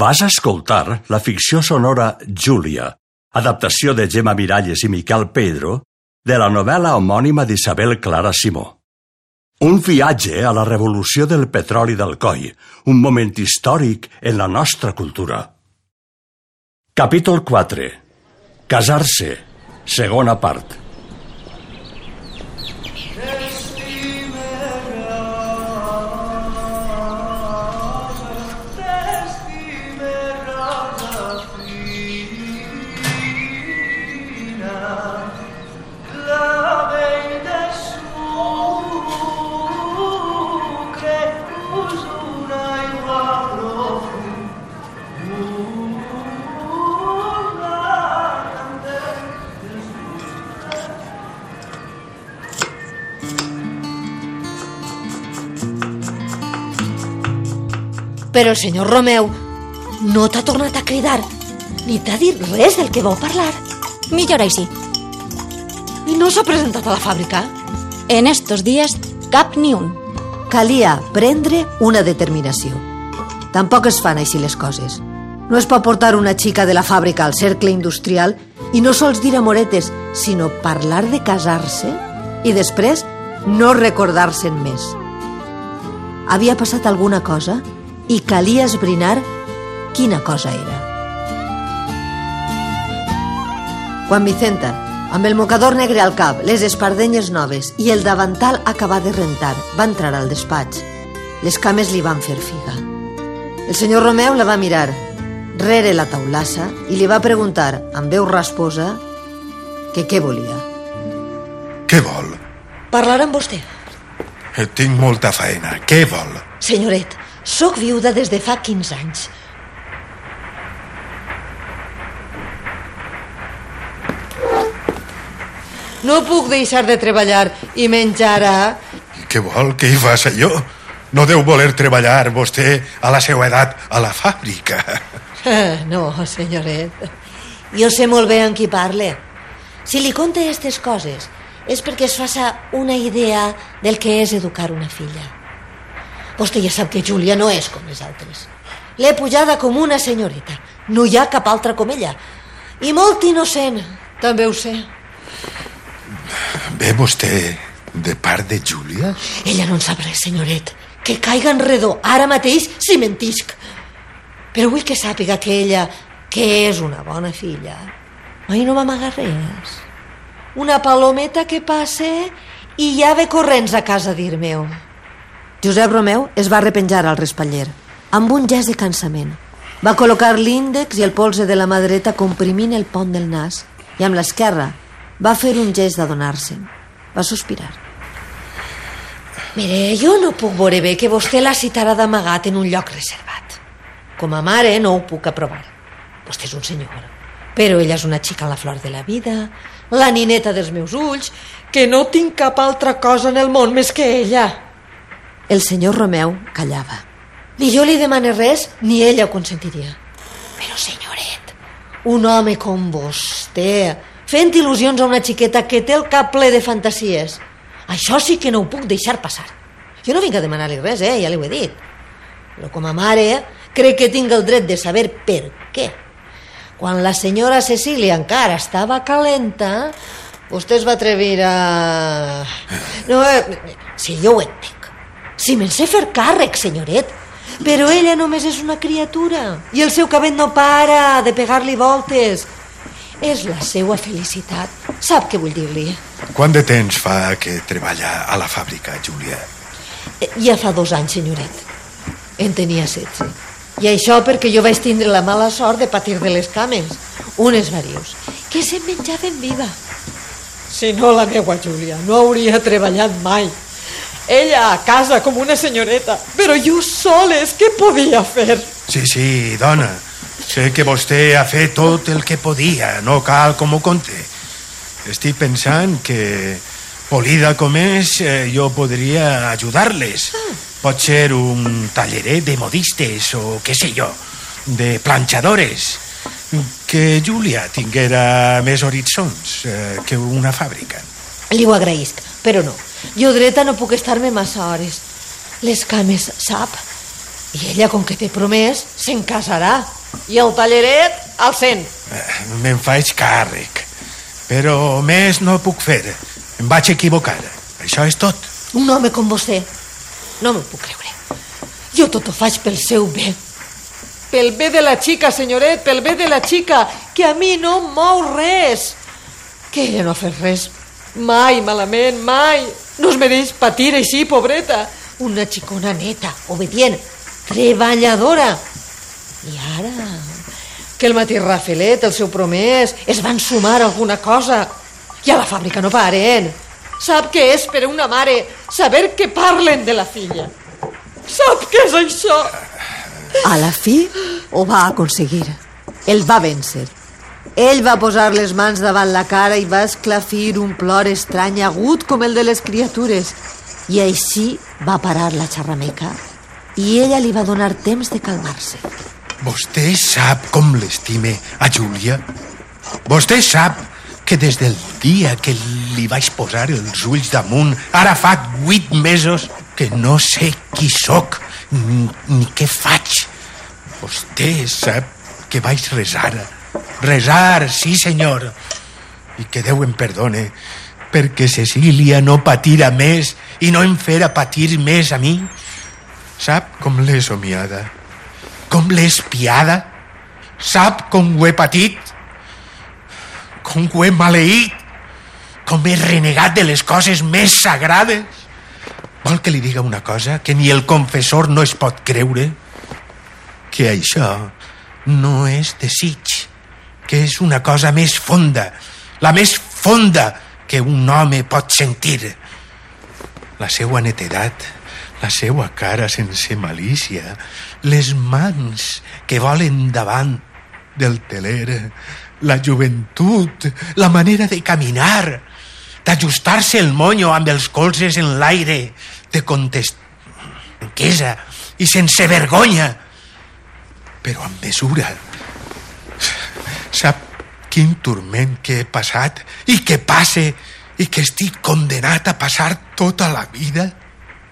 Vas escoltar la ficció sonora Júlia, adaptació de Gemma Miralles i Miquel Pedro, de la novel·la homònima d'Isabel Clara Simó. Un viatge a la revolució del petroli del coll, un moment històric en la nostra cultura. Capítol 4. Casar-se. Segona part. Però el senyor Romeu no t'ha tornat a cridar ni t'ha dit res del que vau parlar. Millor així. I no s'ha presentat a la fàbrica? En estos dies, cap ni un. Calia prendre una determinació. Tampoc es fan així les coses. No es pot portar una xica de la fàbrica al cercle industrial i no sols dir amoretes, sinó parlar de casar-se i després no recordar-se'n més. Havia passat alguna cosa i calia esbrinar quina cosa era. Quan Vicenta, amb el mocador negre al cap, les espardenyes noves i el davantal acabat de rentar, va entrar al despatx. Les cames li van fer figa. El senyor Romeu la va mirar, rere la taulassa, i li va preguntar, amb veu rasposa, que què volia. Què vol? Parlar amb vostè. Eh, Tinc molta feina. Què vol? Senyoret, sóc viuda des de fa 15 anys. No puc deixar de treballar i menys ara... Què vol que hi faci jo? No deu voler treballar vostè a la seva edat a la fàbrica. No, senyoret. Jo sé molt bé amb qui parle. Si li conte aquestes coses és perquè es faça una idea del que és educar una filla. Vostè ja sap que Júlia no és com les altres. L'he pujada com una senyoreta. No hi ha cap altra com ella. I molt innocent, també ho sé. Ve vostè de part de Júlia? Ella no en sap res, senyoret. Que caiga en redó, ara mateix, si mentisc. Però vull que sàpiga que ella, que és una bona filla, mai no m'amaga res. Una palometa que passe i ja ve corrents a casa dir-me-ho. Josep Romeu es va repenjar al respatller, amb un gest de cansament. Va col·locar l'índex i el polze de la mà dreta comprimint el pont del nas i amb l'esquerra va fer un gest d'adonar-se'n. Va sospirar. Mire, jo no puc veure bé que vostè la citarà d'amagat en un lloc reservat. Com a mare no ho puc aprovar. Vostè és un senyor. Però ella és una xica a la flor de la vida, la nineta dels meus ulls, que no tinc cap altra cosa en el món més que ella. El senyor Romeu callava. Ni jo li demane res, ni ella ho consentiria. Però, senyoret, un home com vostè, fent il·lusions a una xiqueta que té el cap ple de fantasies, això sí que no ho puc deixar passar. Jo no vinc a demanar-li res, eh? ja li ho he dit. Però com a mare, crec que tinc el dret de saber per què. Quan la senyora Cecília encara estava calenta, vostè es va atrevir a... No, eh, sí, jo ho entenc. Si me'n sé fer càrrec, senyoret. Però ella només és una criatura i el seu cabell no para de pegar-li voltes. És la seva felicitat. Sap què vull dir-li? Quant de temps fa que treballa a la fàbrica, Júlia? Eh, Ja fa dos anys, senyoret. En tenia 16. I això perquè jo vaig tindre la mala sort de patir de les cames. Unes varius, que se'm menjaven viva. Si no, la meua Júlia no hauria treballat mai. Ella a casa com una senyoreta, però jo soles, què podia fer? Sí, sí, dona. Sé que vostè ha fet tot el que podia, no cal com ho conte. Estic pensant que, polida com és, eh, jo podria ajudar-les. Pot ser un talleret de modistes o què sé jo, de planxadores. Que Júlia tinguera més horitzons eh, que una fàbrica. Li ho agraïsc, però no. Jo dreta no puc estar-me massa hores. Les cames, sap? I ella, com que té promès, se'n casarà. I el talleret al cent. Eh, Me'n faig càrrec. Però més no puc fer. Em vaig equivocar. Això és tot. Un home com vostè. No m'ho puc creure. Jo tot ho faig pel seu bé. Pel bé de la xica, senyoret, pel bé de la xica, que a mi no mou res. Que ella no ha fet res. Mai, malament, mai. No es mereix patir així, pobreta. Una xicona neta, obedient, treballadora. I ara, que el mateix Rafelet, el seu promès, es van sumar alguna cosa. I a la fàbrica no paren. Sap què és per una mare saber que parlen de la filla. Sap què és això? A la fi ho va aconseguir. El va vèncer. Ell va posar les mans davant la cara i va esclafir un plor estrany agut com el de les criatures. I així va parar la xerrameca i ella li va donar temps de calmar-se. Vostè sap com l'estime a Júlia? Vostè sap que des del dia que li vaig posar els ulls damunt, ara fa vuit mesos que no sé qui sóc ni, ni què faig. Vostè sap que vaig resar. Resar, sí senyor. I que Déu em perdone perquè Cecília no patira més i no em fera patir més a mi. Sap com l'he somiada? Com l'he espiada? Sap com ho he patit? Com ho he maleït? Com he renegat de les coses més sagrades? Vol que li diga una cosa que ni el confessor no es pot creure? Que això no és desig, que és una cosa més fonda, la més fonda que un home pot sentir. La seua netedat, la seua cara sense malícia, les mans que volen davant del teler, la joventut, la manera de caminar, d'ajustar-se el monyo amb els colzes en l'aire, de contestar i sense vergonya, però amb mesura. Sap quin turment que he passat i que passe i que estic condenat a passar tota la vida?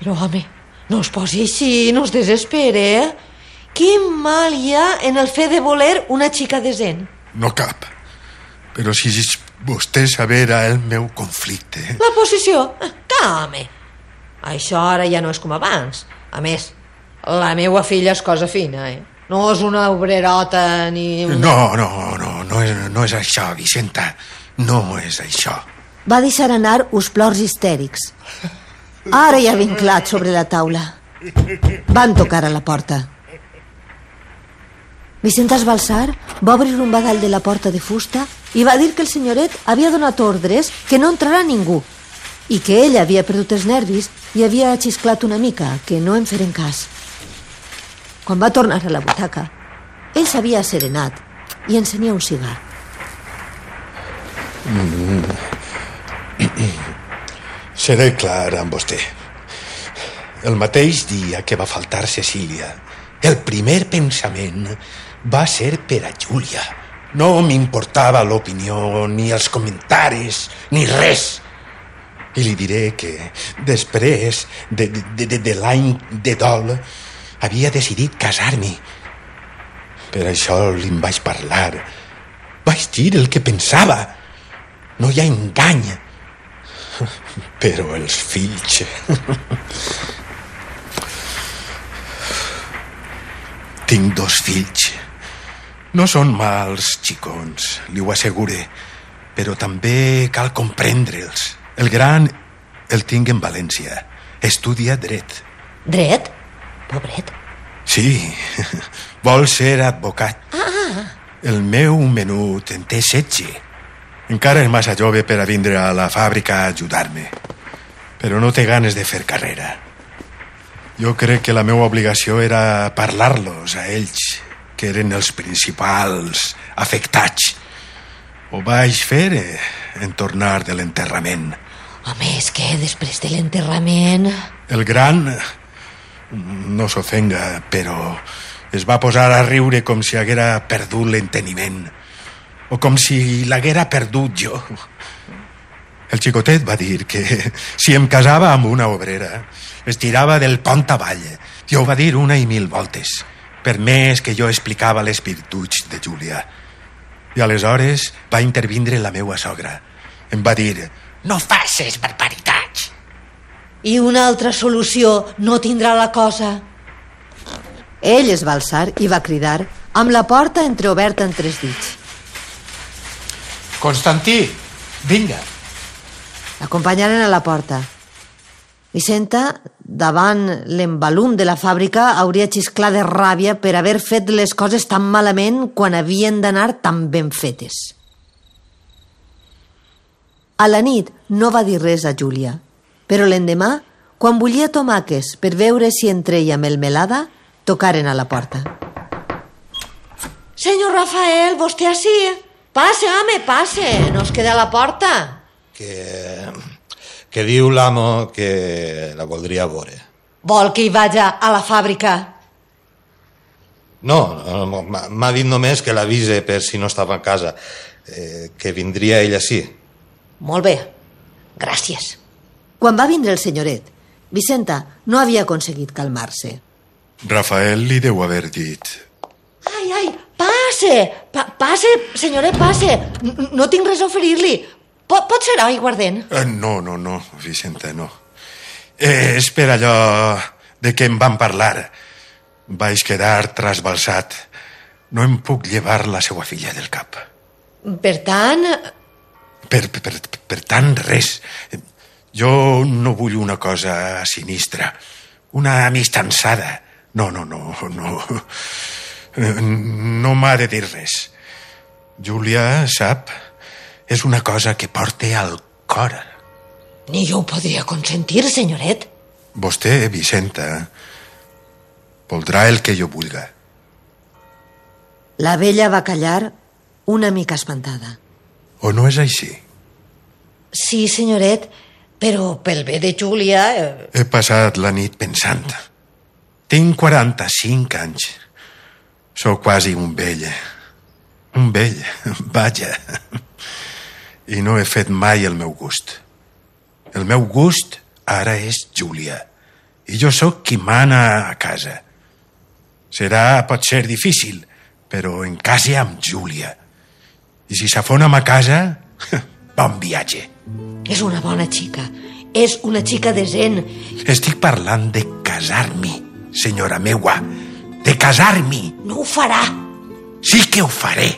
Però, home, no es posi així, no es desespere, eh? Quin mal hi ha en el fet de voler una xica decent? No cap. Però si vostè sabera el meu conflicte... La posició? Calme. Això ara ja no és com abans. A més, la meva filla és cosa fina, eh? No és una obrerota ni... Una... No, no, no, no és, no és això, Vicenta. No és això. Va deixar anar uns plors histèrics. Ara ja vinclat sobre la taula. Van tocar a la porta. Vicent Esbalsar va obrir un badall de la porta de fusta i va dir que el senyoret havia donat ordres que no entrarà ningú i que ell havia perdut els nervis i havia xisclat una mica, que no en feren cas. Quan va tornar a la butaca, ell s'havia serenat i encenia un cigar. Seré clar amb vostè. El mateix dia que va faltar Cecília, el primer pensament va ser per a Júlia. No m'importava l'opinió, ni els comentaris, ni res. I li diré que després de, de, de, de l'any de dol havia decidit casar-m'hi. Per això li vaig parlar. Vaig dir el que pensava. No hi ha engany. Però els fills... Tinc dos fills. No són mals xicons, li ho assegure, però també cal comprendre'ls. El gran el tinc en València. Estudia dret. Dret? Pobret. Sí, vol ser advocat. Ah. El meu menut en té setge. Encara és massa jove per a vindre a la fàbrica a ajudar-me. Però no té ganes de fer carrera. Jo crec que la meva obligació era parlar-los a ells, que eren els principals afectats. Ho vaig fer eh, en tornar de l'enterrament. Home, és que després de l'enterrament... El gran, no s'ofenga, però es va posar a riure com si haguera perdut l'enteniment o com si l'haguera perdut jo. El xicotet va dir que si em casava amb una obrera es tirava del pont avall I ho va dir una i mil voltes, per més que jo explicava les virtuts de Júlia. I aleshores va intervindre la meua sogra. Em va dir, no faces barbaritats. I una altra solució no tindrà la cosa. Ell es va alçar i va cridar amb la porta entreoberta en tres dits. Constantí, vinga. L'acompanyaren a la porta. Vicenta, davant l'embalum de la fàbrica, hauria xisclat de ràbia per haver fet les coses tan malament quan havien d'anar tan ben fetes. A la nit no va dir res a Júlia, però l'endemà, quan bullia tomàquets per veure si entreia melmelada, tocaren a la porta. Senyor Rafael, vostè així? Passe, home, passe. No es queda a la porta. Que, que diu l'amo que la voldria veure. Vol que hi vaja a la fàbrica? No, no m'ha- m'ha dit només que l'avise per si no estava a casa, eh, que vindria ella sí. Molt bé. Gràcies. Quan va vindre el senyoret, Vicenta no havia aconseguit calmar-se. Rafael li deu haver dit... Ai, ai, passe! Pa passe, senyoret, passe! N no tinc res a oferir-li. Pot, pot ser aiguardent? Eh, no, no, no, Vicenta, no. Eh, és per allò de què em van parlar. Vaig quedar trasbalsat. No em puc llevar la seva filla del cap. Per tant, Per, per, per, per tant, res. Jo no vull una cosa sinistra. Una amistançada. No, no, no, no. No m'ha de dir res. Júlia, sap, és una cosa que porta al cor. ni jo ho podria consentir, senyoret. Vostè, Vicenta, voldrà el que jo vulga. La vella va callar una mica espantada. O no és així? Sí, senyoret, però pel bé de Júlia... Eh, He passat la nit pensant. Tinc 45 anys. Sóc quasi un vell. Un vell, vaja. I no he fet mai el meu gust. El meu gust ara és Júlia. I jo sóc qui mana a casa. Serà, pot ser difícil, però en casa amb Júlia. I si s'afona a casa, bon viatge. És una bona xica. És una xica decent. Estic parlant de casar-me, senyora meua. De casar-me. No ho farà. Sí que ho faré.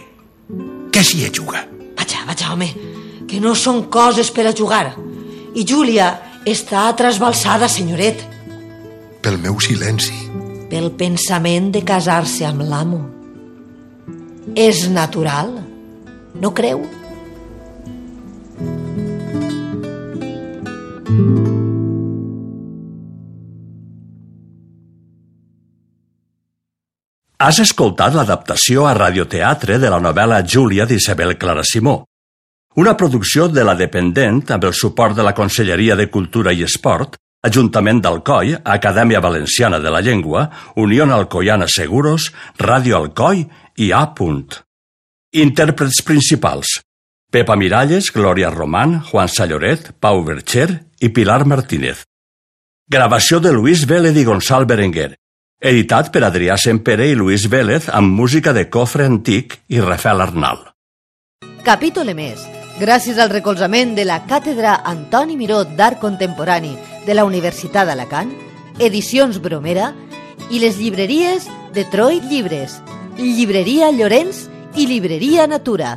Què s'hi juga? Vaja, vaja, home, que no són coses per a jugar. I Júlia està trasbalsada, senyoret, Pel meu silenci. pel pensament de casar-se amb l'amo. És natural, no creu? Has escoltat l'adaptació a radioteatre de la novel·la Júlia d'Isabel Clara Simó, una producció de la Dependent amb el suport de la Conselleria de Cultura i Esport, Ajuntament d'Alcoi, Acadèmia Valenciana de la Llengua, Unió Alcoiana Seguros, Ràdio Alcoi i A. Intèrprets principals. Pepa Miralles, Glòria Román, Juan Salloret, Pau Bercher i Pilar Martínez. Gravació de Luis Vélez i Gonçal Berenguer. Editat per Adrià Sempere i Luis Vélez amb música de Cofre Antic i Rafael Arnal. Capítol emès, gràcies al recolzament de la Càtedra Antoni Miró d'Art Contemporani de la Universitat d'Alacant, Edicions Bromera i les llibreries Detroit Llibres, Llibreria Llorenç i Llibreria Natura.